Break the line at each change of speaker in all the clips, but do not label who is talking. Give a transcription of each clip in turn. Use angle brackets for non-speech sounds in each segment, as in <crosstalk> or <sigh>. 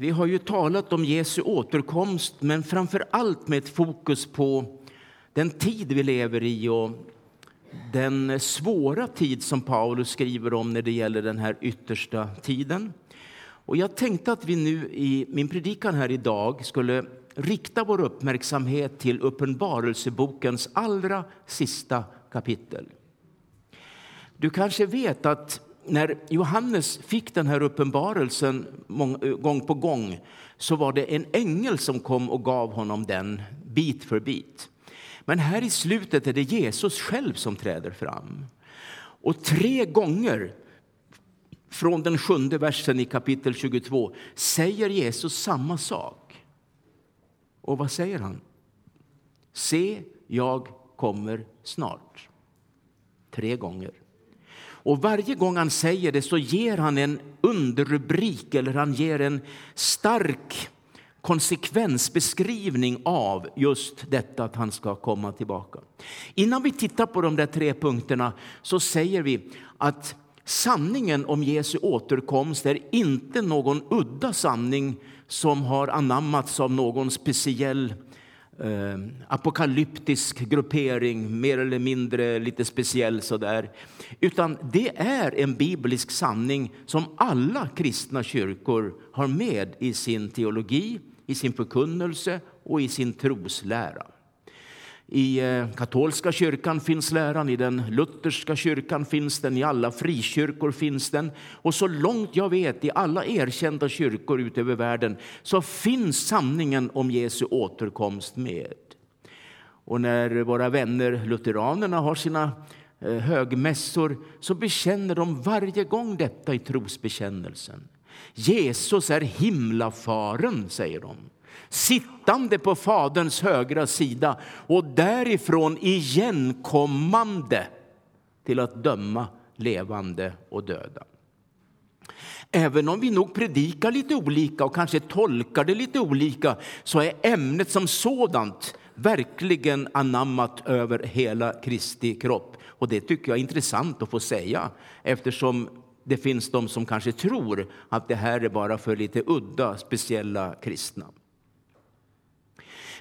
Vi har ju talat om Jesu återkomst, men framför allt med ett fokus på den tid vi lever i och den svåra tid som Paulus skriver om när det gäller den här yttersta tiden. Och jag tänkte att vi nu i min predikan här idag skulle rikta vår uppmärksamhet till Uppenbarelsebokens allra sista kapitel. Du kanske vet att när Johannes fick den här uppenbarelsen gång på gång så var det en ängel som kom och gav honom den bit för bit. Men här i slutet är det Jesus själv som träder fram. Och tre gånger från den sjunde versen i kapitel 22 säger Jesus samma sak. Och vad säger han? Se, jag kommer snart. Tre gånger. Och varje gång han säger det så ger han en underrubrik eller han ger en stark konsekvensbeskrivning av just detta att han ska komma tillbaka. Innan vi tittar på de där tre punkterna så säger vi att sanningen om Jesu återkomst är inte någon udda sanning som har anammats av någon speciell eh, apokalyptisk gruppering, mer eller mindre lite speciell sådär. Utan det är en biblisk sanning som alla kristna kyrkor har med i sin teologi, i sin förkunnelse och i sin troslära. I eh, katolska kyrkan finns läran, i den lutherska kyrkan finns den, i alla frikyrkor finns den. Och så långt jag vet, i alla erkända kyrkor ut över världen, så finns sanningen om Jesu återkomst med. Och när våra vänner lutheranerna har sina eh, högmässor så bekänner de varje gång detta i trosbekännelsen. Jesus är himlafaren, säger de sittande på Faderns högra sida och därifrån igenkommande till att döma levande och döda. Även om vi nog predikar lite olika och kanske tolkar det lite olika så är ämnet som sådant verkligen anammat över hela Kristi kropp. Och det tycker jag är intressant att få säga eftersom det finns de som kanske tror att det här är bara för lite udda, speciella kristna.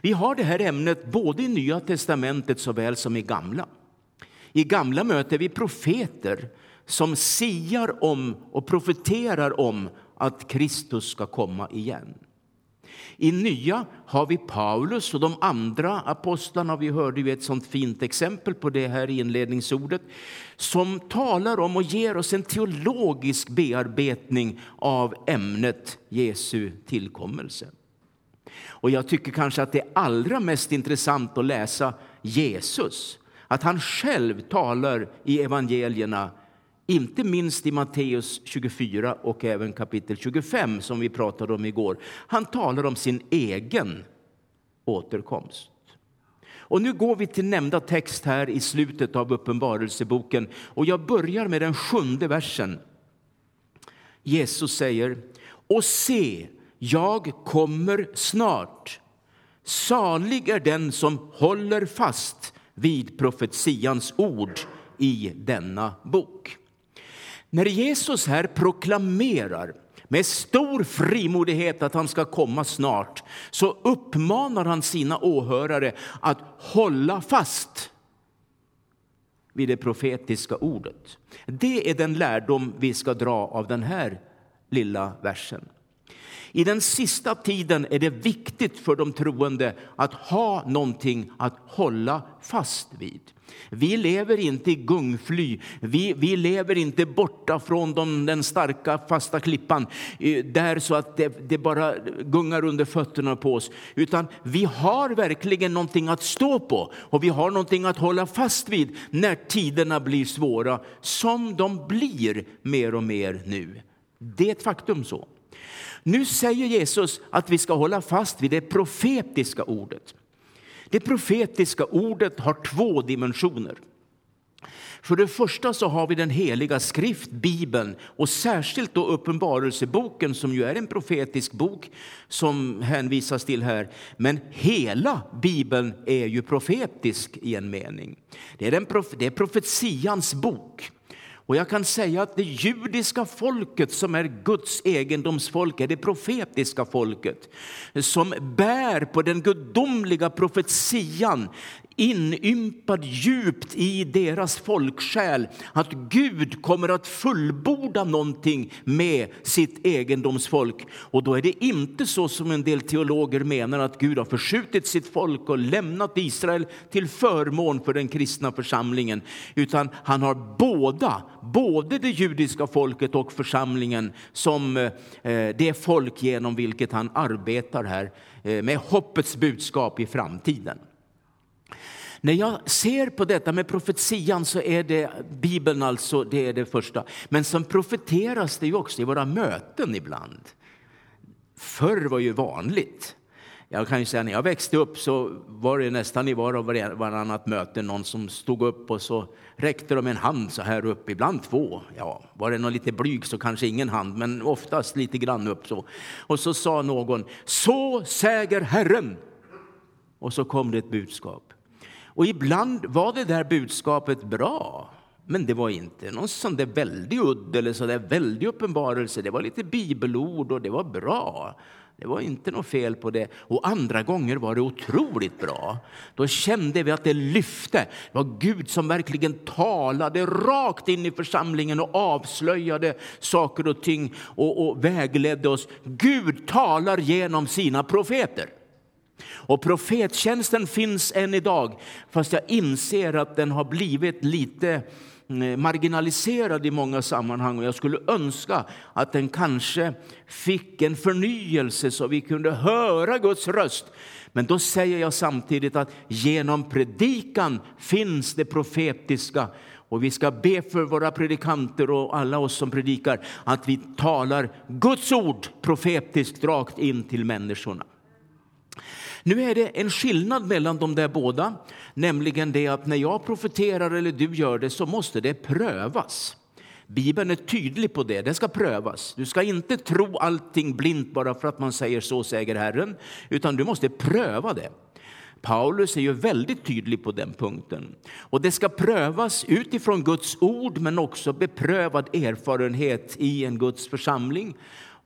Vi har det här ämnet både i Nya testamentet såväl som i Gamla. I Gamla möter vi profeter som siar om och profeterar om att Kristus ska komma igen. I Nya har vi Paulus och de andra apostlarna. Vi hörde ju ett sånt fint exempel på det här inledningsordet som talar om och ger oss en teologisk bearbetning av ämnet Jesu tillkommelse. Och jag tycker kanske att det är allra mest intressant att läsa Jesus. Att han själv talar i evangelierna, inte minst i Matteus 24 och även kapitel 25 som vi pratade om igår. Han talar om sin egen återkomst. Och nu går vi till nämnda text här i slutet av Uppenbarelseboken och jag börjar med den sjunde versen. Jesus säger, och se, jag kommer snart. Salig är den som håller fast vid profetians ord i denna bok. När Jesus här proklamerar med stor frimodighet att han ska komma snart så uppmanar han sina åhörare att hålla fast vid det profetiska ordet. Det är den lärdom vi ska dra av den här lilla versen. I den sista tiden är det viktigt för de troende att ha någonting att hålla fast vid. Vi lever inte i gungfly, vi, vi lever inte borta från de, den starka fasta klippan eh, där så att det, det, bara gungar under fötterna på oss. Utan vi har verkligen någonting att stå på och vi har någonting att hålla fast vid när tiderna blir svåra, som de blir mer och mer nu. Det är ett faktum så. Nu säger Jesus att vi ska hålla fast vid det profetiska ordet. Det profetiska ordet har två dimensioner. För det första så har vi den heliga skrift, Bibeln, och särskilt då Uppenbarelseboken som ju är en profetisk bok som hänvisas till här. Men hela Bibeln är ju profetisk i en mening. Det är, den prof det är profetians bok. Och jag kan säga att det judiska folket som är Guds egendomsfolk är det profetiska folket som bär på den gudomliga profetian inympad djupt i deras folksjäl att Gud kommer att fullborda någonting med sitt egendomsfolk. Och då är det inte så som en del teologer menar att Gud har förskjutit sitt folk och lämnat Israel till förmån för den kristna församlingen, utan han har båda, både det judiska folket och församlingen som eh, det folk genom vilket han arbetar här eh, med hoppets budskap i framtiden. När jag ser på detta med profetian så är det Bibeln alltså, det är det första. Men som profeteras det ju också i våra möten ibland. Förr var ju vanligt. Jag kan ju säga när jag växte upp så var det nästan i var och varannat möte någon som stod upp och så räckte de en hand så här upp, ibland två. Ja, var det någon lite blyg så kanske ingen hand, men oftast lite grann upp så. Och så sa någon, så säger Herren. Och så kom det ett budskap. Och ibland var det där budskapet bra, men det var inte någon sån där väldig udd eller så där väldig uppenbarelse. Det var lite bibelord och det var bra. Det var inte något fel på det. Och andra gånger var det otroligt bra. Då kände vi att det lyfte. Det var Gud som verkligen talade rakt in i församlingen och avslöjade saker och ting och, och vägledde oss. Gud talar genom sina profeter. Och profettjänsten finns än idag, fast jag inser att den har blivit lite eh, marginaliserad i många sammanhang och jag skulle önska att den kanske fick en förnyelse så vi kunde höra Guds röst. Men då säger jag samtidigt att genom predikan finns det profetiska och vi ska be för våra predikanter och alla oss som predikar att vi talar Guds ord profetiskt rakt in till människorna. Nu är det en skillnad mellan de där båda, nämligen det att när jag profeterar eller du gör det så måste det prövas. Bibeln är tydlig på det, det ska prövas. Du ska inte tro allting blint bara för att man säger så säger Herren, utan du måste pröva det. Paulus är ju väldigt tydlig på den punkten. Och det ska prövas utifrån Guds ord men också beprövad erfarenhet i en Guds församling.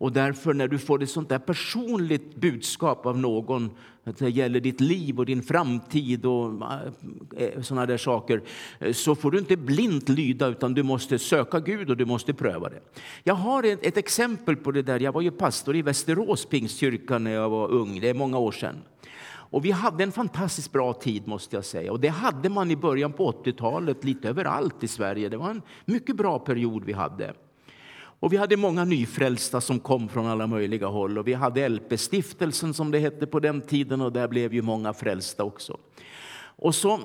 Och därför när du får ett sånt där personligt budskap av någon, att det gäller ditt liv och din framtid och eh, eh sådana där saker, eh, så får du inte blint lyda utan du måste söka Gud och du måste pröva det. Jag har ett, ett exempel på det där. Jag var ju pastor i Västerås pingstkyrka när jag var ung, det är många år sedan. Och vi hade en fantastiskt bra tid måste jag säga. Och det hade man i början på 80-talet lite överallt i Sverige. Det var en mycket bra period vi hade. Och vi hade många nyfrälsta som kom från alla möjliga håll. Och vi hade LP-stiftelsen som det hette på den tiden och där blev ju många frälsta också. Och så eh,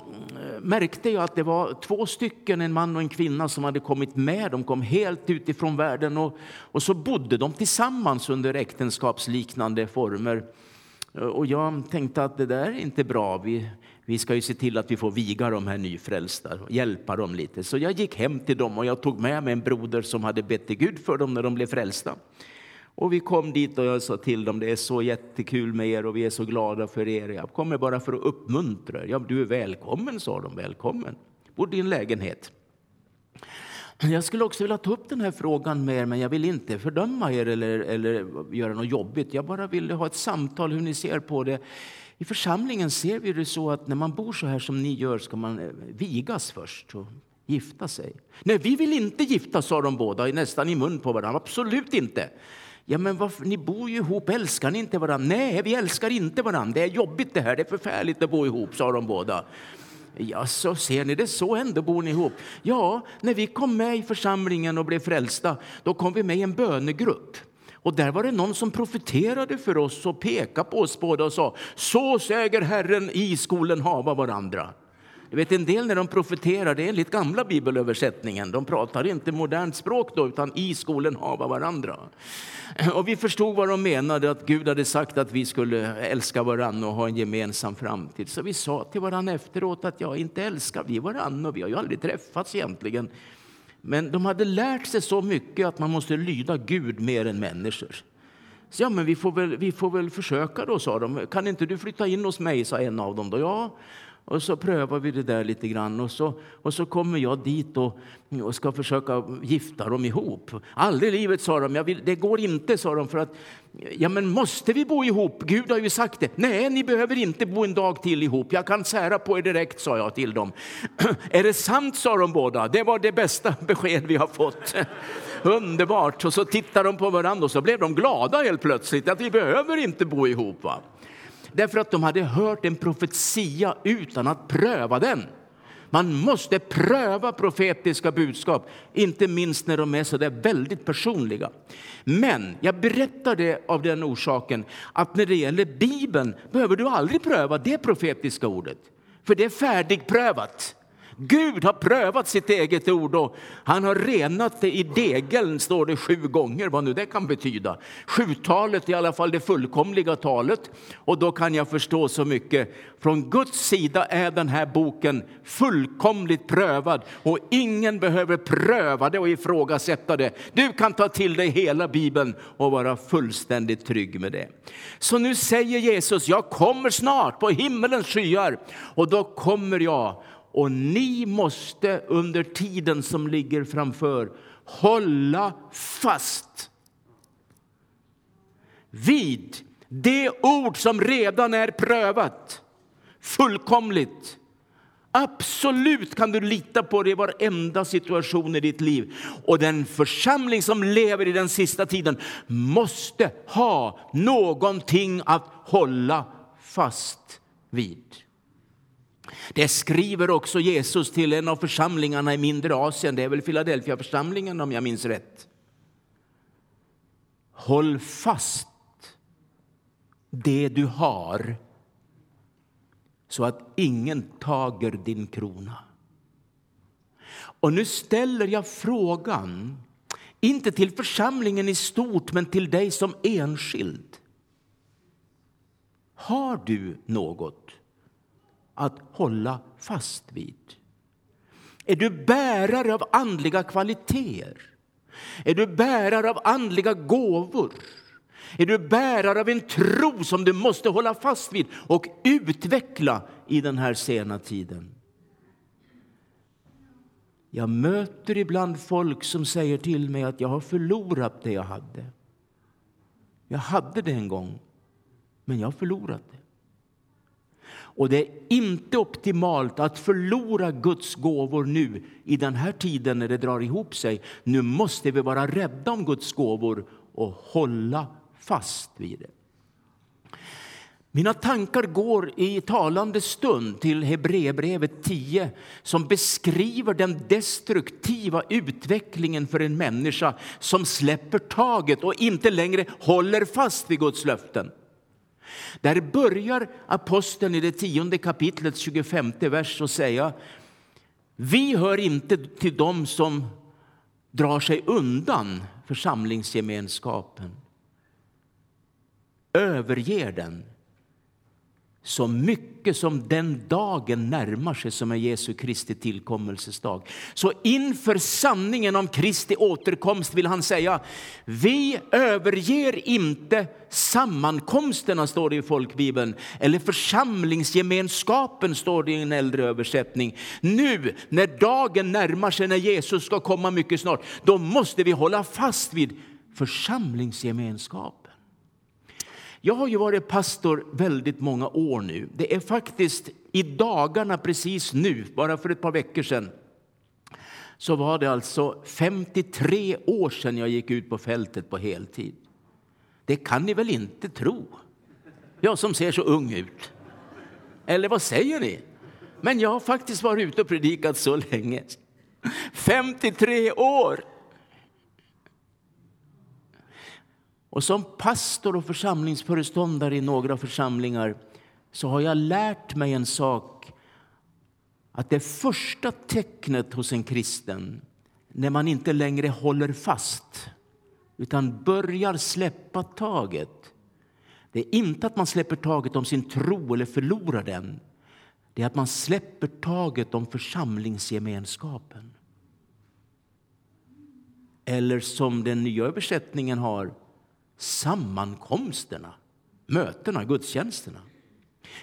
märkte jag att det var två stycken, en man och en kvinna, som hade kommit med. De kom helt utifrån världen och, och så bodde de tillsammans under äktenskapsliknande former. Eh, och jag tänkte att det där är inte bra. Vi, vi ska ju se till att vi får viga de här nyfrälsta och hjälpa dem lite. Så jag gick hem till dem och jag tog med mig en broder som hade bett till Gud för dem när de blev frälsta. Och vi kom dit och jag sa till dem, det är så jättekul med er och vi är så glada för er. Jag kommer bara för att uppmuntra er. Ja, du är välkommen, sa de. Välkommen. Bodde i en lägenhet. Jag skulle också vilja ta upp den här frågan med er, men jag vill inte fördöma er eller, eller göra något jobbigt. Jag bara ville ha ett samtal hur ni ser på det. I församlingen ser vi det så att när man bor så här som ni gör ska man eh, vigas först och gifta sig. Nej, vi vill inte gifta, sa de båda nästan i mun på varandra. Absolut inte. Ja, men varför? Ni bor ju ihop, älskar ni inte varandra? Nej, vi älskar inte varandra. Det är jobbigt det här, det är förfärligt att bo ihop, sa de båda. Ja, så ser ni det så ändå bor ni ihop. Ja, när vi kom med i församlingen och blev frälsta, då kom vi med i en bönegrupp. Och där var det någon som profeterade för oss och pekade på oss båda och sa så säger Herren i skolen hava varandra. Jag vet, en del när de profeterar, det är enligt gamla bibelöversättningen. De pratar inte modernt språk då, utan i skolen hava varandra. Och vi förstod vad de menade, att Gud hade sagt att vi skulle älska varandra och ha en gemensam framtid. Så vi sa till varandra efteråt att ja, inte älskar vi varandra och vi har ju aldrig träffats egentligen. Men de hade lärt sig så mycket att man måste lyda Gud mer än människor. Så ja, men vi får, väl, vi får väl försöka då, sa de. Kan inte du flytta in hos mig, sa en av dem. Då. Ja, och så prövar vi det där lite grann och så, och så kommer jag dit och, och ska försöka gifta dem ihop. Aldrig i livet, sa de. Jag vill, det går inte, sa de. För att, ja, men måste vi bo ihop? Gud har ju sagt det. Nej, ni behöver inte bo en dag till ihop. Jag kan sära på er direkt, sa jag till dem. <clears throat> Är det sant, sa de båda. Det var det bästa <laughs> besked vi har fått. <laughs> Underbart! Och så tittade de på varandra och så blev de glada helt plötsligt att vi behöver inte bo ihop. Va? Därför att de hade hört en profetia utan att pröva den. Man måste pröva profetiska budskap, inte minst när de är så där väldigt personliga. Men jag berättar det av den orsaken att när det gäller Bibeln behöver du aldrig pröva det profetiska ordet, för det är färdigprövat. Gud har prövat sitt eget ord och han har renat det i degeln, står det sju gånger, vad nu det kan betyda. Sjutalet är i alla fall det fullkomliga talet och då kan jag förstå så mycket. Från Guds sida är den här boken fullkomligt prövad och ingen behöver pröva det och ifrågasätta det. Du kan ta till dig hela Bibeln och vara fullständigt trygg med det. Så nu säger Jesus, jag kommer snart på himmelens skyar och då kommer jag och ni måste under tiden som ligger framför hålla fast vid det ord som redan är prövat fullkomligt. Absolut kan du lita på det i varenda situation i ditt liv. Och den församling som lever i den sista tiden måste ha någonting att hålla fast vid. Det skriver också Jesus till en av församlingarna i mindre Asien, det är väl Philadelphia-församlingen om jag minns rätt. Håll fast det du har så att ingen tager din krona. Och nu ställer jag frågan, inte till församlingen i stort, men till dig som enskild. Har du något att hålla fast vid? Är du bärare av andliga kvaliteter? Är du bärare av andliga gåvor? Är du bärare av en tro som du måste hålla fast vid och utveckla i den här sena tiden? Jag möter ibland folk som säger till mig att jag har förlorat det jag hade. Jag hade det en gång, men jag har förlorat det. Och det är inte optimalt att förlora Guds gåvor nu i den här tiden när det drar ihop sig. Nu måste vi vara rädda om Guds gåvor och hålla fast vid det. Mina tankar går i talande stund till Hebreerbrevet 10 som beskriver den destruktiva utvecklingen för en människa som släpper taget och inte längre håller fast vid Guds löften. Där börjar aposteln i det tionde kapitlet, 25 vers, att säga Vi hör inte till dem som drar sig undan församlingsgemenskapen, överger den så mycket som den dagen närmar sig som är Jesu Kristi tillkommelsesdag. Så inför sanningen om Kristi återkomst vill han säga, vi överger inte sammankomsterna, står det i folkbibeln, eller församlingsgemenskapen, står det i en äldre översättning. Nu när dagen närmar sig, när Jesus ska komma mycket snart, då måste vi hålla fast vid församlingsgemenskap. Jag har ju varit pastor väldigt många år nu. Det är faktiskt i dagarna precis nu, bara för ett par veckor sedan, så var det alltså 53 år sedan jag gick ut på fältet på heltid. Det kan ni väl inte tro? Jag som ser så ung ut. Eller vad säger ni? Men jag har faktiskt varit ute och predikat så länge. 53 år! Och som pastor och församlingsföreståndare i några församlingar så har jag lärt mig en sak. Att det första tecknet hos en kristen när man inte längre håller fast utan börjar släppa taget det är inte att man släpper taget om sin tro eller förlorar den. Det är att man släpper taget om församlingsgemenskapen. Eller som den nya översättningen har sammankomsterna, mötena, gudstjänsterna.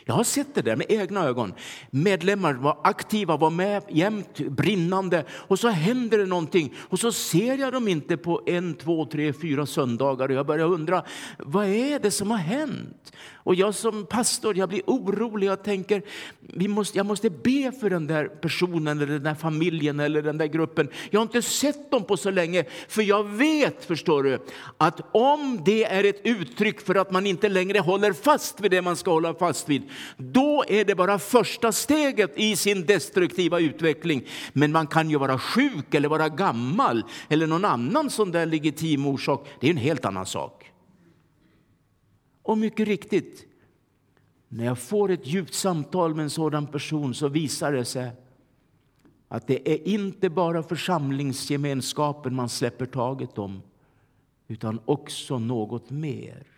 Jag har sett det där med egna ögon. Medlemmar var aktiva, var med jämt, brinnande och så händer det någonting och så ser jag dem inte på en, två, tre, fyra söndagar och jag börjar undra vad är det som har hänt? Och jag som pastor jag blir orolig och tänker vi måste, jag måste be för den där personen eller den där familjen eller den där gruppen. Jag har inte sett dem på så länge för jag vet, förstår du, att om det är ett uttryck för att man inte längre håller fast vid det man ska hålla fast vid, då är det bara första steget i sin destruktiva utveckling. Men man kan ju vara sjuk eller vara gammal eller någon annan sån där legitim orsak. Det är en helt annan sak. Och mycket riktigt, när jag får ett djupt samtal med en sådan person så visar det sig att det är inte bara församlingsgemenskapen man släpper taget om utan också något mer.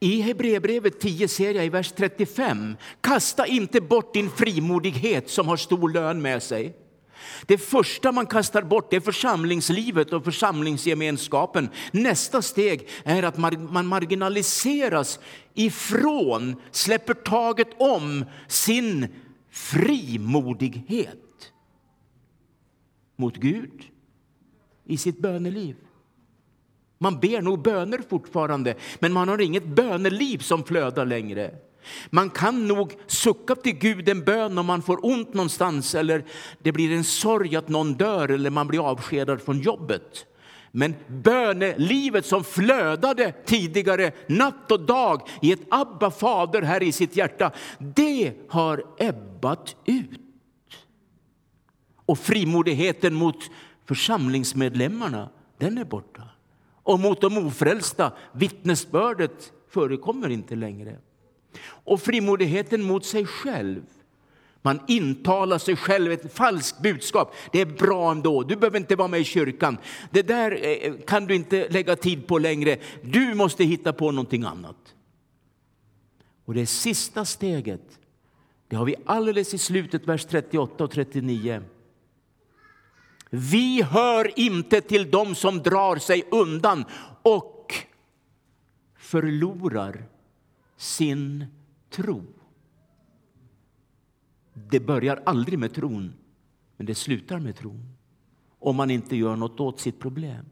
I Hebreerbrevet 10 ser jag i vers 35, kasta inte bort din frimodighet som har stor lön med sig. Det första man kastar bort är församlingslivet och församlingsgemenskapen. Nästa steg är att man marginaliseras ifrån, släpper taget om sin frimodighet mot Gud i sitt böneliv. Man ber nog böner fortfarande, men man har inget böneliv som flödar längre. Man kan nog sucka till Gud en bön om man får ont någonstans eller det blir en sorg att någon dör eller man blir avskedad från jobbet. Men bönelivet som flödade tidigare natt och dag i ett Abba fader här i sitt hjärta, det har ebbat ut. Och frimodigheten mot församlingsmedlemmarna, den är borta. Och mot de ofrälsta, vittnesbördet förekommer inte längre. Och frimodigheten mot sig själv. Man intalar sig själv ett falskt budskap. Det är bra ändå, du behöver inte vara med i kyrkan. Det där eh, eh, kan du inte lägga tid på längre. Du måste hitta på någonting annat. Och det sista steget, det har vi alldeles i slutet, vers 38 och 39. Vi hör inte till dem som drar sig undan och förlorar sin tro. Det börjar aldrig med tron, men det slutar med tron om man inte gör något åt sitt problem.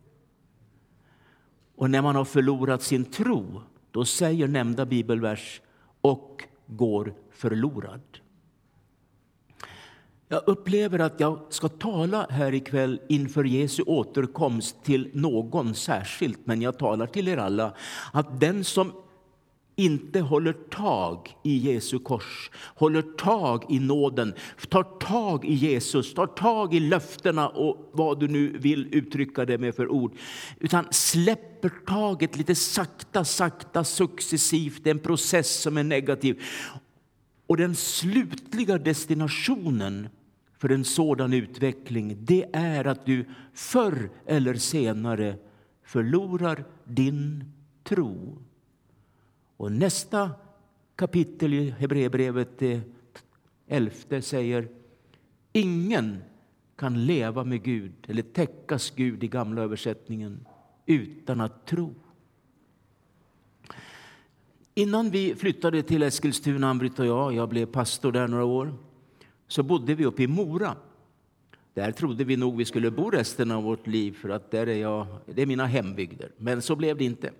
Och när man har förlorat sin tro, då säger nämnda bibelvers och går förlorad. Jag upplever att jag ska tala här ikväll inför Jesu återkomst till någon särskilt, men jag talar till er alla. Att den som inte håller tag i Jesu kors, håller tag i nåden, tar tag i Jesus, tar tag i löftena och vad du nu vill uttrycka det med för ord, utan släpper taget lite sakta, sakta, successivt. Det är en process som är negativ. Och den slutliga destinationen för en sådan utveckling, det är att du förr eller senare förlorar din tro. Och nästa kapitel i Hebreerbrevet, det elfte, säger ingen kan leva med Gud eller täckas Gud i gamla översättningen utan att tro. Innan vi flyttade till Eskilstuna, Ann-Britt och jag, jag blev pastor där några år, så bodde vi uppe i Mora. Där trodde vi nog vi skulle bo resten av vårt liv, för att där är jag, det är mina hembygder. Men så blev det inte.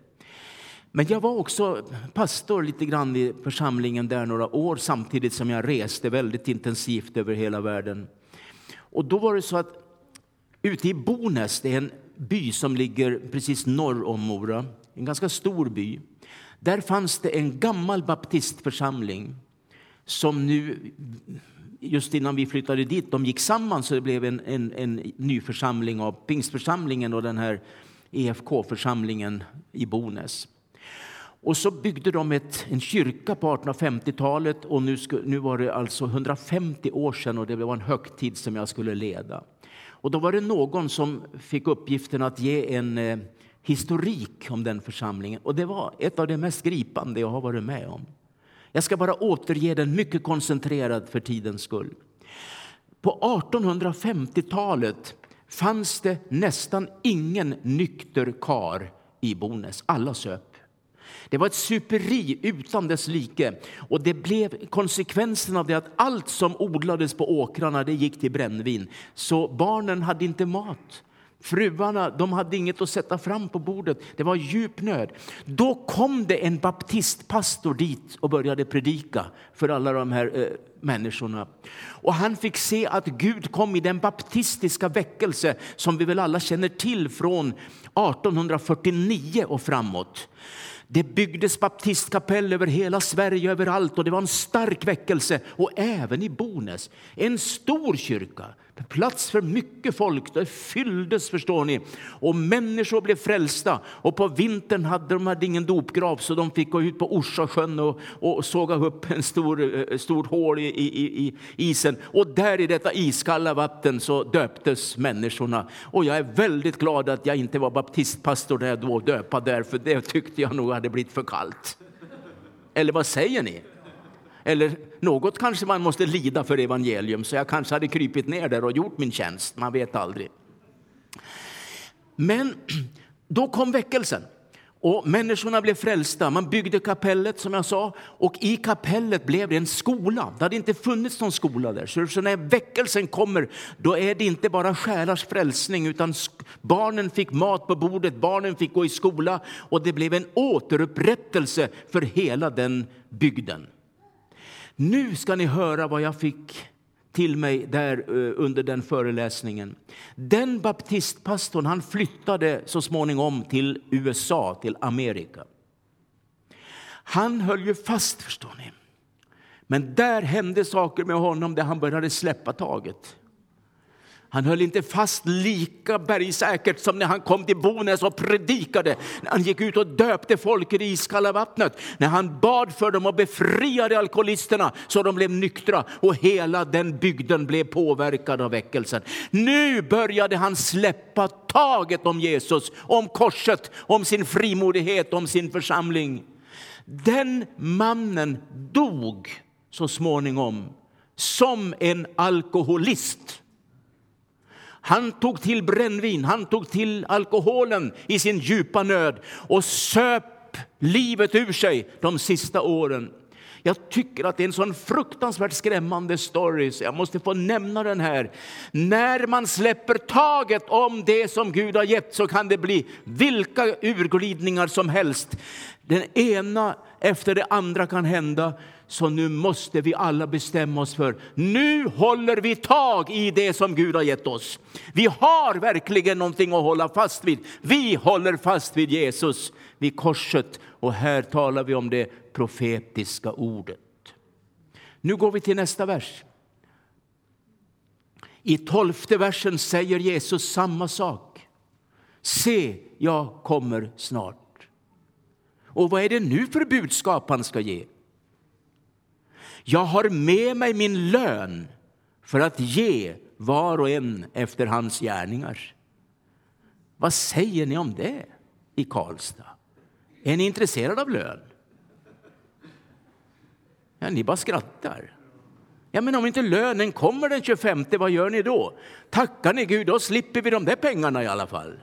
Men jag var också pastor lite grann i församlingen där några år samtidigt som jag reste väldigt intensivt över hela världen. Och då var det så att ute i Bonäs, det är en by som ligger precis norr om Mora, en ganska stor by. Där fanns det en gammal baptistförsamling som nu, just innan vi flyttade dit, de gick samman så det blev en, en, en ny församling av pingstförsamlingen och den här EFK-församlingen i Bonäs. Och så byggde de ett, en kyrka på 1850-talet och nu, sku, nu var det alltså 150 år sedan och det var en högtid som jag skulle leda. Och då var det någon som fick uppgiften att ge en eh, historik om den församlingen och det var ett av de mest gripande jag har varit med om. Jag ska bara återge den mycket koncentrerad för tidens skull. På 1850-talet fanns det nästan ingen nykter kar i Bonäs. Alla söp. Det var ett superi utan dess like. Och det blev konsekvensen av det att allt som odlades på åkrarna det gick till brännvin. Så barnen hade inte mat. Fruarna de hade inget att sätta fram på bordet. Det var djup nöd. Då kom det en baptistpastor dit och började predika för alla de här eh, människorna. Och han fick se att Gud kom i den baptistiska väckelse som vi väl alla känner till från 1849 och framåt. Det byggdes baptistkapell över hela Sverige, överallt och det var en stark väckelse. Och även i Bonäs, en stor kyrka plats för mycket folk. Det fylldes, förstår ni. Och människor blev frälsta. Och på vintern hade de hade ingen dopgrav så de fick gå ut på Orsasjön och, och såga upp en stor, eh, stort hål i, i, i, isen. Och där i detta iskalla vatten så döptes människorna. Och jag är väldigt glad att jag inte var baptistpastor där då döpa där, för det tyckte jag nog hade blivit för kallt. Eller vad säger ni? Eller något kanske man måste lida för evangelium, så jag kanske hade krypit ner där och gjort min tjänst. Man vet aldrig. Men då kom väckelsen. Och människorna blev frälsta. Man byggde kapellet som jag sa och i kapellet blev det en skola. Det hade inte funnits någon skola där. Så när väckelsen kommer då är det inte bara själars frälsning utan barnen fick mat på bordet, barnen fick gå i skola och det blev en återupprättelse för hela den bygden. Nu ska ni höra vad jag fick till mig där eh, under den föreläsningen. Den baptistpastorn han flyttade så småningom till USA, till Amerika. Han höll ju fast, förstår ni. Men där hände saker med honom där han började släppa taget. Han höll inte fast lika bergsäkert som när han kom till Bonäs och predikade, när han gick ut och döpte folk i det iskalla vattnet, när han bad för dem och befriade alkoholisterna så de blev nyktra och hela den bygden blev påverkad av väckelsen. Nu började han släppa taget om Jesus, om korset, om sin frimodighet, om sin församling. Den mannen dog så småningom som en alkoholist. Han tog till brännvin, han tog till alkoholen i sin djupa nöd och söp livet ur sig de sista åren. Jag tycker att det är en sån fruktansvärt skrämmande story, så jag måste få nämna den här. När man släpper taget om det som Gud har gett så kan det bli vilka urglidningar som helst. Den ena efter det andra kan hända så nu måste vi alla bestämma oss för, nu håller vi tag i det som Gud har gett oss. Vi har verkligen någonting att hålla fast vid. Vi håller fast vid Jesus, vid korset. Och här talar vi om det profetiska ordet. Nu går vi till nästa vers. I tolfte versen säger Jesus samma sak. Se, jag kommer snart. Och vad är det nu för budskap han ska ge? Jag har med mig min lön för att ge var och en efter hans gärningar. Vad säger ni om det i Karlstad? Är ni intresserade av lön? Ja, ni bara skrattar. Ja, men om inte lönen kommer den 25, vad gör ni då? Tackar ni Gud, då slipper vi de där pengarna i alla fall.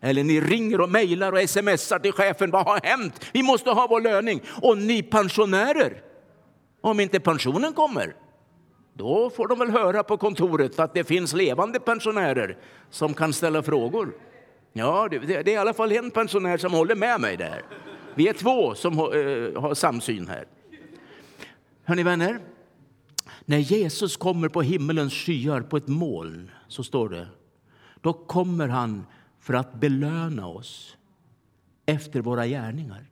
Eller ni ringer och mejlar och smsar till chefen, vad har hänt? Vi måste ha vår löning. Och ni pensionärer, om inte pensionen kommer, då får de väl höra på kontoret att det finns levande pensionärer som kan ställa frågor. Ja, det, det är i alla fall en pensionär som håller med mig där. Vi är två som har, äh, har samsyn här. Hörni vänner, när Jesus kommer på himmelens skyar på ett moln, så står det, då kommer han för att belöna oss efter våra gärningar.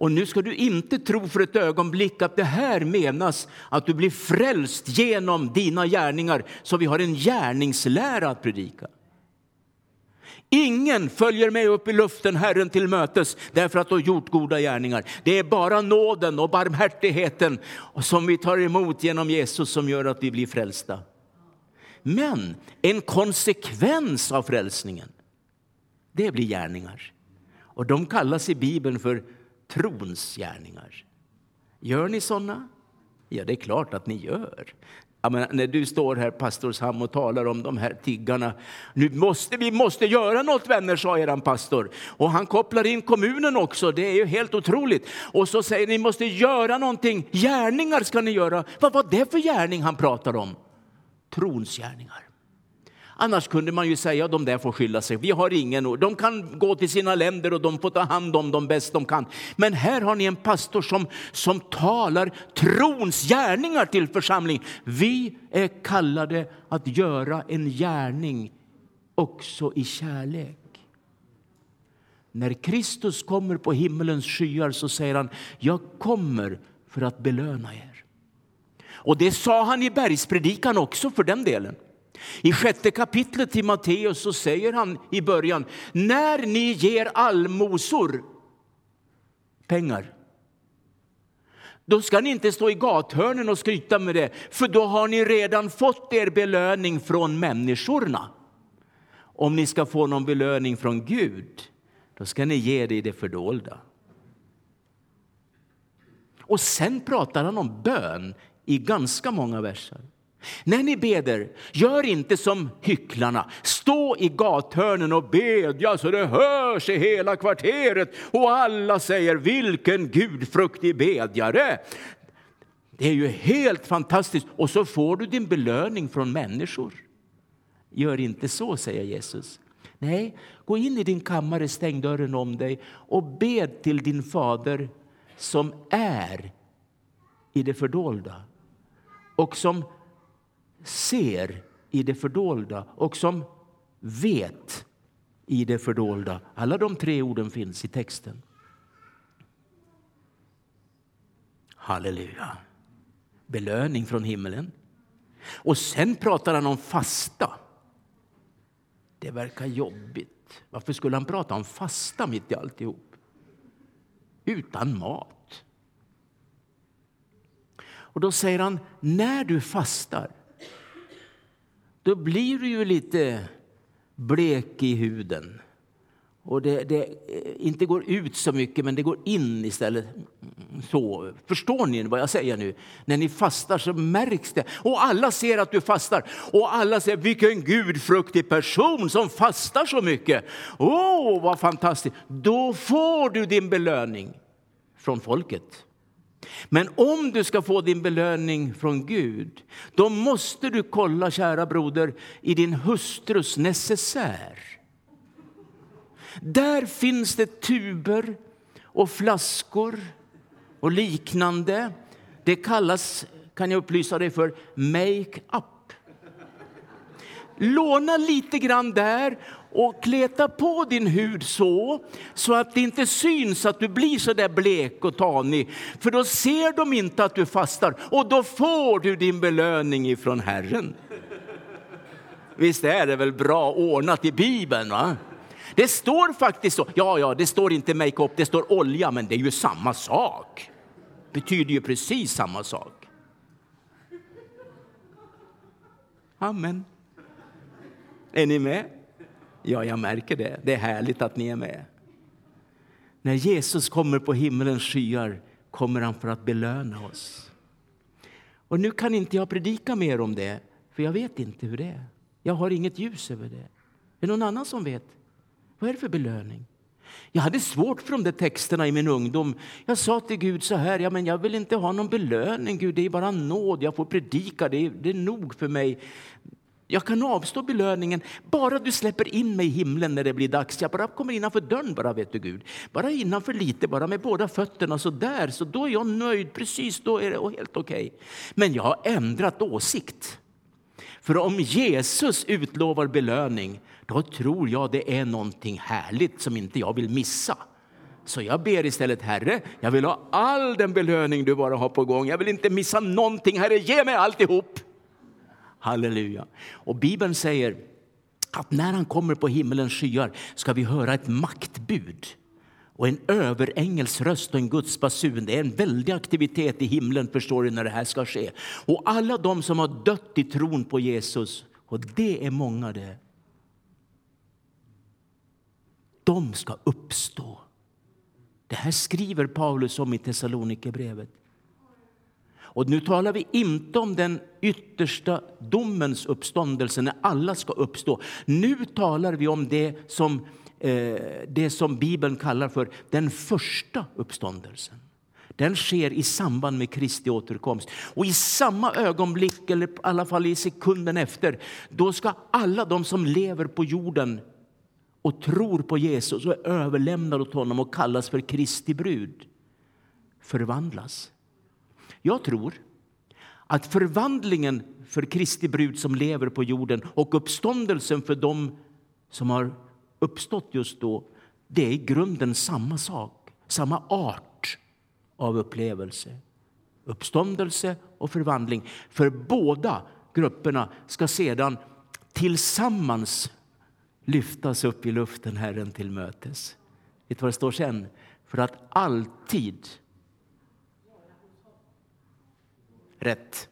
Och nu ska du inte tro för ett ögonblick att det här menas att du blir frälst genom dina gärningar, så vi har en gärningslära att predika. Ingen följer med upp i luften Herren till mötes därför att du har gjort goda gärningar. Det är bara nåden och barmhärtigheten som vi tar emot genom Jesus som gör att vi blir frälsta. Men en konsekvens av frälsningen, det blir gärningar. Och de kallas i Bibeln för trons gärningar. Gör ni såna? Ja, det är klart att ni gör. Menar, när du står här, pastor Sam, och talar om de här tiggarna. Nu måste, vi måste göra något vänner, sa eran pastor. Och han kopplar in kommunen också, det är ju helt otroligt. Och så säger ni måste göra någonting, gärningar ska ni göra. Vad var det för gärning han pratar om? Trons gärningar. Annars kunde man ju säga att de där får skylla sig. Vi har ingen De kan gå till sina länder och de får ta hand om dem bäst de kan. Men här har ni en pastor som, som talar trons gärningar till församlingen. Vi är kallade att göra en gärning också i kärlek. När Kristus kommer på himmelens skyar så säger han, jag kommer för att belöna er. Och det sa han i bergspredikan också för den delen. I sjätte kapitlet till Matteus så säger han i början, när ni ger allmosor, pengar, då ska ni inte stå i gathörnen och skryta med det, för då har ni redan fått er belöning från människorna. Om ni ska få någon belöning från Gud, då ska ni ge det i det fördolda. Och sen pratar han om bön i ganska många verser. När ni beder, gör inte som hycklarna. Stå i gathörnen och bedja så det hörs i hela kvarteret och alla säger vilken gudfruktig bedjare. Det är ju helt fantastiskt. Och så får du din belöning från människor. Gör inte så, säger Jesus. Nej, gå in i din kammare, stäng dörren om dig och bed till din fader som är i det fördolda och som ser i det fördolda och som vet i det fördolda. Alla de tre orden finns i texten. Halleluja. Belöning från himmelen. Och sen pratar han om fasta. Det verkar jobbigt. Varför skulle han prata om fasta mitt i alltihop? Utan mat. Och då säger han, när du fastar då blir du ju lite blek i huden. Och det, det, eh, inte går ut så mycket, men det går in istället. Så, förstår ni vad jag säger nu? När ni fastar så märks det. Och alla ser att du fastar. Och alla säger, vilken gudfruktig person som fastar så mycket. Åh, oh, vad fantastiskt. Då får du din belöning från folket. Men om du ska få din belöning från Gud, då måste du kolla, kära broder, i din hustrus necessär. Där finns det tuber och flaskor och liknande. Det kallas, kan jag upplysa dig för, make-up. Låna lite grann där och kleta på din hud så, så att det inte syns att du blir så där blek och tanig. För då ser de inte att du fastar och då får du din belöning ifrån Herren. Visst är det väl bra ordnat i Bibeln? va? Det står faktiskt så. Ja, ja, det står inte makeup, det står olja, men det är ju samma sak. Det betyder ju precis samma sak. Amen. Är ni med? Ja, jag märker det. Det är härligt att ni är med. När Jesus kommer på himmelens skyar kommer han för att belöna oss. Och nu kan inte jag predika mer om det, för jag vet inte hur det är. Jag har inget ljus över det. Är det någon annan som vet? Vad är det för belöning? Jag hade svårt för de där texterna i min ungdom. Jag sa till Gud så här, ja, men jag vill inte ha någon belöning Gud, det är bara nåd, jag får predika, det är, det är nog för mig. Jag kan avstå belöningen bara du släpper in mig i himlen när det blir dags. Jag bara kommer innanför dörren bara vet du Gud. Bara innanför lite, bara med båda fötterna så där, så då är jag nöjd. Precis, då är det helt okej. Okay. Men jag har ändrat åsikt. För om Jesus utlovar belöning, då tror jag det är någonting härligt som inte jag vill missa. Så jag ber istället, Herre, jag vill ha all den belöning du bara har på gång. Jag vill inte missa någonting, Herre, ge mig alltihop. Halleluja. Och Bibeln säger att när han kommer på himmelens skyar ska vi höra ett maktbud och en överängels röst och en Guds basun. Det är en väldig aktivitet i himlen förstår du när det här ska ske. Och alla de som har dött i tron på Jesus, och det är många det. De ska uppstå. Det här skriver Paulus om i Thessalonikerbrevet. Och nu talar vi inte om den yttersta domens uppståndelse när alla ska uppstå. Nu talar vi om det som, eh, det som Bibeln kallar för den första uppståndelsen. Den sker i samband med Kristi återkomst. Och i samma ögonblick, eller i alla fall i sekunden efter, då ska alla de som lever på jorden och tror på Jesus och är överlämnade åt honom och kallas för Kristi brud förvandlas. Jag tror att förvandlingen för Kristi brud som lever på jorden och uppståndelsen för dem som har uppstått just då, det är i grunden samma sak, samma art av upplevelse. Uppståndelse och förvandling. För båda grupperna ska sedan tillsammans lyftas upp i luften Herren till mötes. Vet du vad det står sen? För att alltid rätt.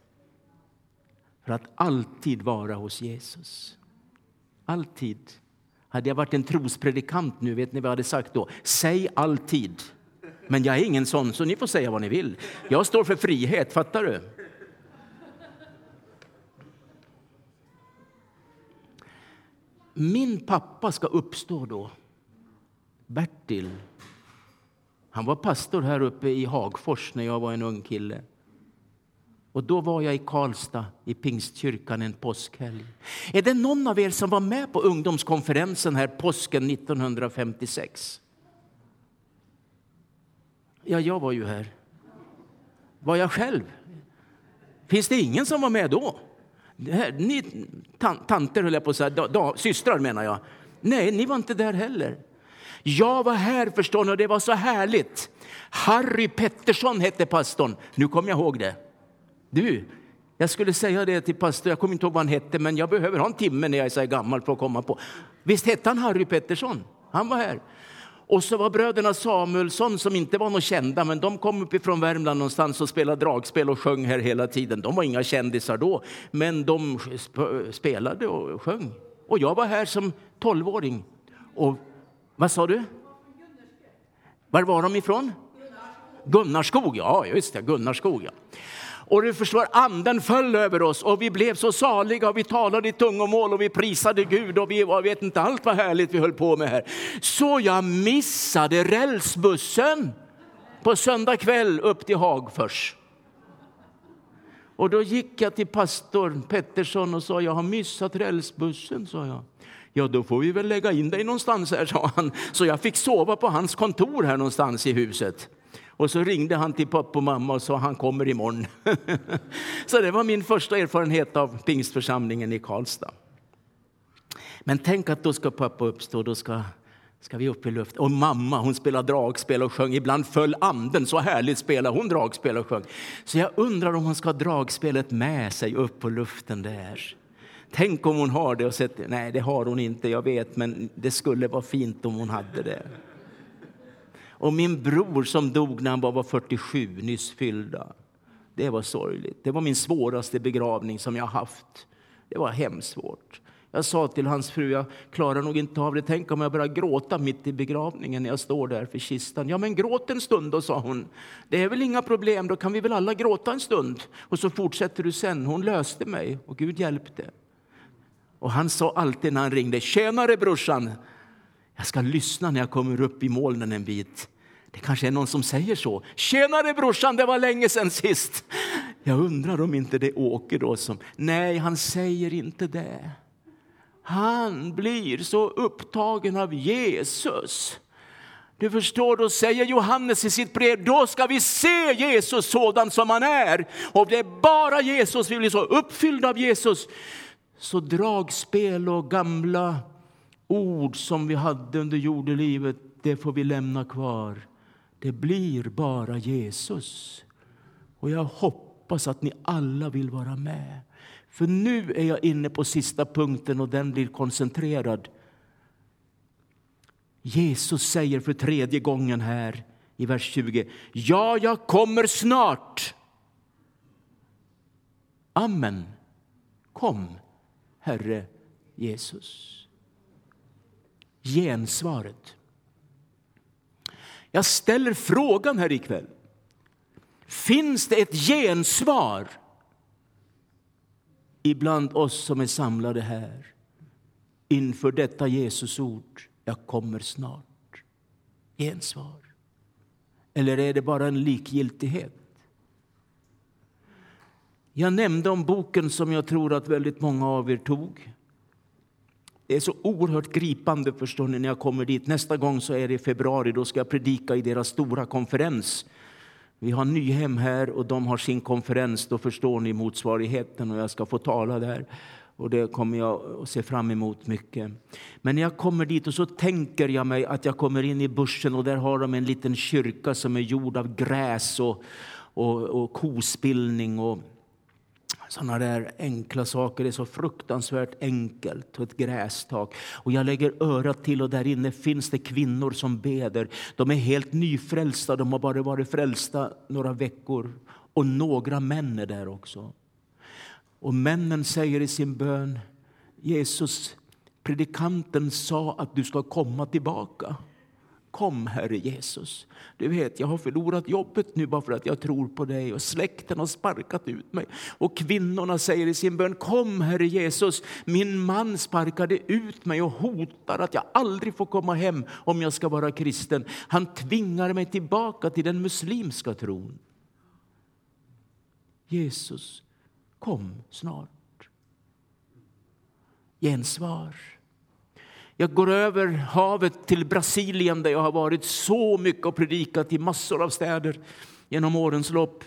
För att alltid vara hos Jesus. Alltid. Hade jag varit en trospredikant nu, vet ni vad jag hade sagt då? Säg alltid. Men jag är ingen sån, så ni får säga vad ni vill. Jag står för frihet, fattar du? Min pappa ska uppstå då. Bertil. Han var pastor här uppe i Hagfors när jag var en ung kille. Och då var jag i Karlstad i Pingstkyrkan en påskhelg. Är det någon av er som var med på ungdomskonferensen här påsken 1956? Ja, jag var ju här. Var jag själv? Finns det ingen som var med då? Här, ni tanter, höll jag på att säga, da, da, systrar menar jag. Nej, ni var inte där heller. Jag var här förstår ni, och det var så härligt. Harry Pettersson hette pastorn. Nu kommer jag ihåg det. Du, jag skulle säga det till pastor, jag kommer inte ihåg vad han hette, men jag behöver ha en timme när jag är så gammal för att komma på. Visst hette han Harry Pettersson? Han var här. Och så var bröderna Samuelsson som inte var några kända, men de kom uppifrån Värmland någonstans och spelade dragspel och sjöng här hela tiden. De var inga kändisar då, men de spelade och sjöng. Och jag var här som tolvåring. Och vad sa du? Var var de ifrån? Gunnarskog, ja just det, Gunnarskog. Ja. Och du förstår, anden föll över oss och vi blev så saliga och vi talade i tungomål och vi prisade Gud och vi jag vet inte allt vad härligt vi höll på med här. Så jag missade rälsbussen på söndag kväll upp till Hagfors. Och då gick jag till pastor Pettersson och sa jag har missat rälsbussen, sa jag. Ja, då får vi väl lägga in dig någonstans här, sa han. Så jag fick sova på hans kontor här någonstans i huset. Och så ringde han till pappa och mamma och sa han kommer imorgon. <laughs> så det var min första erfarenhet av pingstförsamlingen i Karlstad. Men tänk att då ska pappa uppstå, då ska, ska vi upp i luften. Och mamma hon spelade dragspel och sjöng. Ibland föll anden, så härligt spelade hon dragspel och sjöng. Så jag undrar om hon ska ha dragspelet med sig upp på luften där. Tänk om hon har det och sett, nej det har hon inte, jag vet, men det skulle vara fint om hon hade det. Och min bror som dog när han bara var 47, nyss fyllda. Det var sorgligt. Det var min svåraste begravning som jag haft. Det var hemskt svårt. Jag sa till hans fru, jag klarar nog inte av det. Tänk om jag börjar gråta mitt i begravningen när jag står där för kistan. Ja, men gråt en stund då, sa hon. Det är väl inga problem, då kan vi väl alla gråta en stund. Och så fortsätter du sen. Hon löste mig och Gud hjälpte. Och han sa alltid när han ringde, tjenare brorsan. Jag ska lyssna när jag kommer upp i molnen en bit. Det kanske är någon som säger så. Tjenare brorsan, det var länge sedan sist. Jag undrar om inte det är Åke då som... Nej, han säger inte det. Han blir så upptagen av Jesus. Du förstår, då säger Johannes i sitt brev, då ska vi se Jesus sådan som han är. Och det är bara Jesus, vi blir så uppfyllda av Jesus. Så dragspel och gamla ord som vi hade under jordelivet, det får vi lämna kvar. Det blir bara Jesus. Och jag hoppas att ni alla vill vara med. För nu är jag inne på sista punkten och den blir koncentrerad. Jesus säger för tredje gången här i vers 20. Ja, jag kommer snart. Amen. Kom, Herre Jesus. Gensvaret. Jag ställer frågan här ikväll. Finns det ett gensvar ibland oss som är samlade här inför detta Jesusord, jag kommer snart? Gensvar. Eller är det bara en likgiltighet? Jag nämnde om boken som jag tror att väldigt många av er tog. Det är så oerhört gripande förstår ni, när jag kommer dit. Nästa gång så är det i februari. Då ska jag predika i deras stora konferens. Vi har Nyhem här och de har sin konferens. Då förstår ni motsvarigheten och jag ska få tala där. Och det kommer jag att se fram emot mycket. Men när jag kommer dit och så tänker jag mig att jag kommer in i bussen och där har de en liten kyrka som är gjord av gräs och, och, och kospillning och sådana där enkla saker. Det är så fruktansvärt enkelt. Och ett grästak. Och jag lägger örat till och där inne finns det kvinnor som beder. De är helt nyfrälsta, de har bara varit frälsta några veckor. Och några män är där också. Och männen säger i sin bön, Jesus, predikanten sa att du ska komma tillbaka. Kom, Herre Jesus. Du vet, jag har förlorat jobbet nu bara för att jag tror på dig och släkten har sparkat ut mig. Och kvinnorna säger i sin bön, kom Herre Jesus. Min man sparkade ut mig och hotar att jag aldrig får komma hem om jag ska vara kristen. Han tvingar mig tillbaka till den muslimska tron. Jesus, kom snart. Gensvar. Jag går över havet till Brasilien där jag har varit så mycket och predikat i massor av städer genom årens lopp.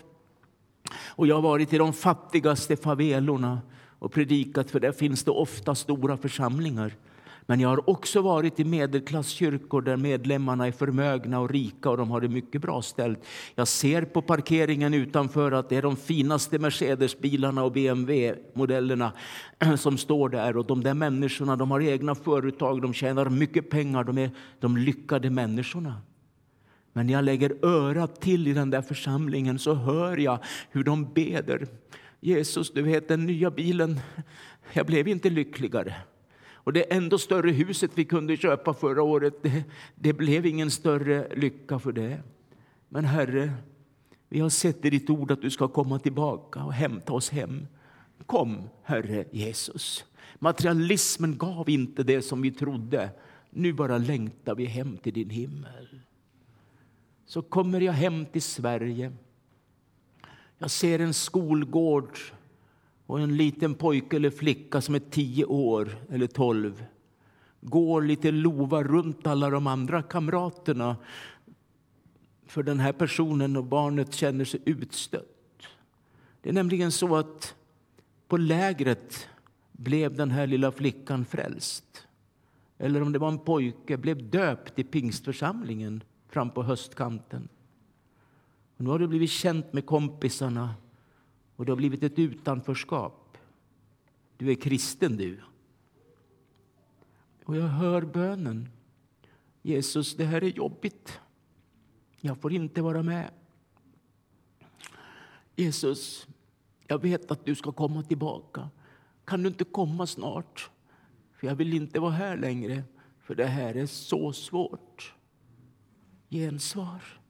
Och jag har varit i de fattigaste favelorna och predikat för där finns det ofta stora församlingar. Men jag har också varit i medelklasskyrkor där medlemmarna är förmögna och rika och de har det mycket bra ställt. Jag ser på parkeringen utanför att det är de finaste Mercedesbilarna och BMW-modellerna <clears throat> som står där. Och de där människorna de har egna företag, de tjänar mycket pengar, de är de lyckade människorna. Men när jag lägger örat till i den där församlingen så hör jag hur de beder. Jesus, du vet den nya bilen, <laughs> jag blev inte lyckligare. Och det ändå större huset vi kunde köpa förra året, det, det blev ingen större lycka för det. Men Herre, vi har sett i ditt ord att du ska komma tillbaka och hämta oss hem. Kom, Herre Jesus. Materialismen gav inte det som vi trodde. Nu bara längtar vi hem till din himmel. Så kommer jag hem till Sverige. Jag ser en skolgård och en liten pojke eller flicka som är tio år eller tolv går lite lova runt alla de andra kamraterna för den här personen och barnet känner sig utstött. Det är nämligen så att på lägret blev den här lilla flickan frälst. Eller om det var en pojke, blev döpt i pingstförsamlingen fram på höstkanten. Och nu har det blivit känt med kompisarna och det har blivit ett utanförskap. Du är kristen du. Och jag hör bönen. Jesus, det här är jobbigt. Jag får inte vara med. Jesus, jag vet att du ska komma tillbaka. Kan du inte komma snart? För jag vill inte vara här längre, för det här är så svårt. Gensvar.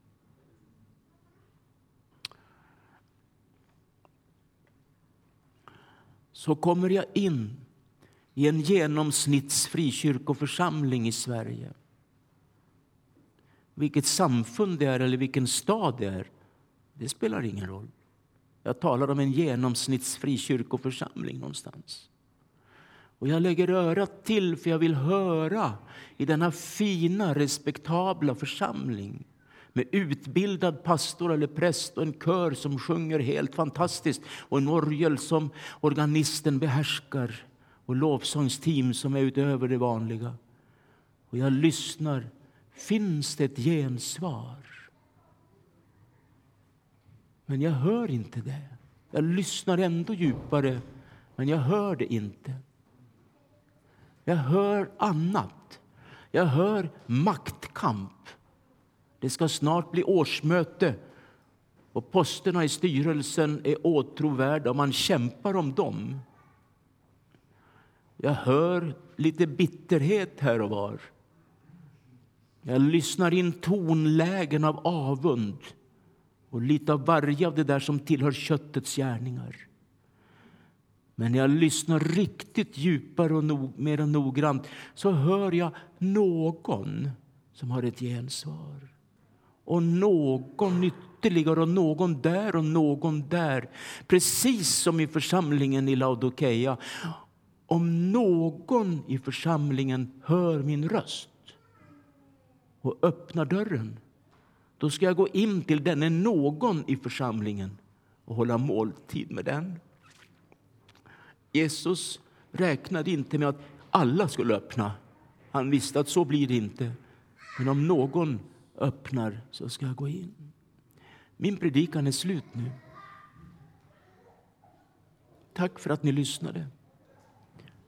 Så kommer jag in i en genomsnittsfri kyrkoförsamling i Sverige. Vilket samfund det är eller vilken stad det är, det spelar ingen roll. Jag talar om en genomsnittsfri kyrkoförsamling någonstans. Och jag lägger örat till för jag vill höra i denna fina, respektabla församling med utbildad pastor eller präst och en kör som sjunger helt fantastiskt och en orgel som organisten behärskar och lovsångsteam som är utöver det vanliga. Och jag lyssnar. Finns det ett gensvar? Men jag hör inte det. Jag lyssnar ändå djupare, men jag hör det inte. Jag hör annat. Jag hör maktkamp. Det ska snart bli årsmöte och posterna i styrelsen är åtråvärda och man kämpar om dem. Jag hör lite bitterhet här och var. Jag lyssnar in tonlägen av avund och lite av varje av det där som tillhör köttets gärningar. Men när jag lyssnar riktigt djupare och no mer noggrant så hör jag någon som har ett gensvar. Och någon ytterligare och någon där och någon där. Precis som i församlingen i Laodikeia. Om någon i församlingen hör min röst och öppnar dörren då ska jag gå in till denne någon i församlingen och hålla måltid med den. Jesus räknade inte med att alla skulle öppna. Han visste att så blir det inte. Men om någon öppnar så ska jag gå in. Min predikan är slut nu. Tack för att ni lyssnade.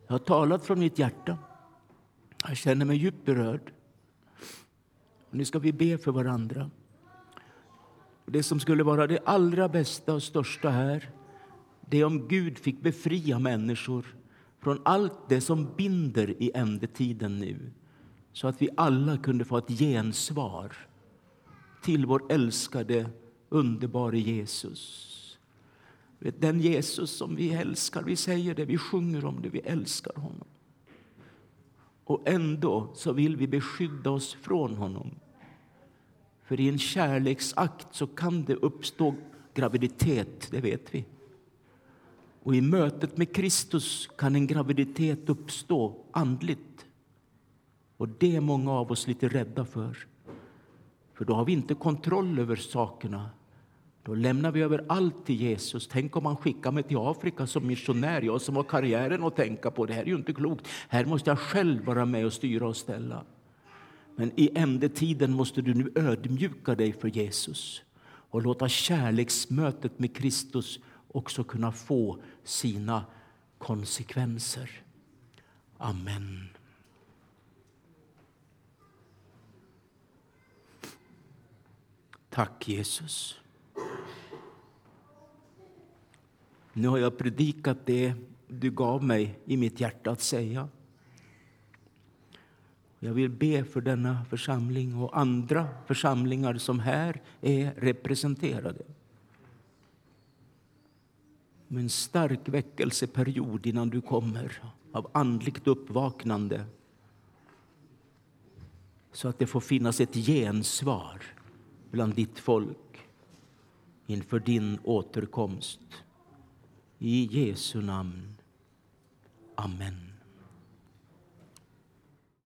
Jag har talat från mitt hjärta. Jag känner mig djupt berörd. Och nu ska vi be för varandra. Det som skulle vara det allra bästa och största här det är om Gud fick befria människor från allt det som binder i ändetiden nu så att vi alla kunde få ett gensvar till vår älskade, underbara Jesus. Den Jesus som vi älskar, vi säger det, vi sjunger om det, vi älskar honom. Och ändå så vill vi beskydda oss från honom. För i en kärleksakt så kan det uppstå graviditet, det vet vi. Och i mötet med Kristus kan en graviditet uppstå andligt. Och det är många av oss lite rädda för. För då har vi inte kontroll över sakerna. Då lämnar vi över allt till Jesus. Tänk om han skickar mig till Afrika som missionär, jag som har karriären att tänka på. Det här är ju inte klokt. Här måste jag själv vara med och styra och ställa. Men i ändetiden måste du nu ödmjuka dig för Jesus och låta kärleksmötet med Kristus också kunna få sina konsekvenser. Amen. Tack, Jesus. Nu har jag predikat det du gav mig i mitt hjärta att säga. Jag vill be för denna församling och andra församlingar som här är representerade. Med en stark väckelseperiod innan du kommer av andligt uppvaknande så att det får finnas ett gensvar bland ditt folk inför din återkomst. I Jesu namn. Amen.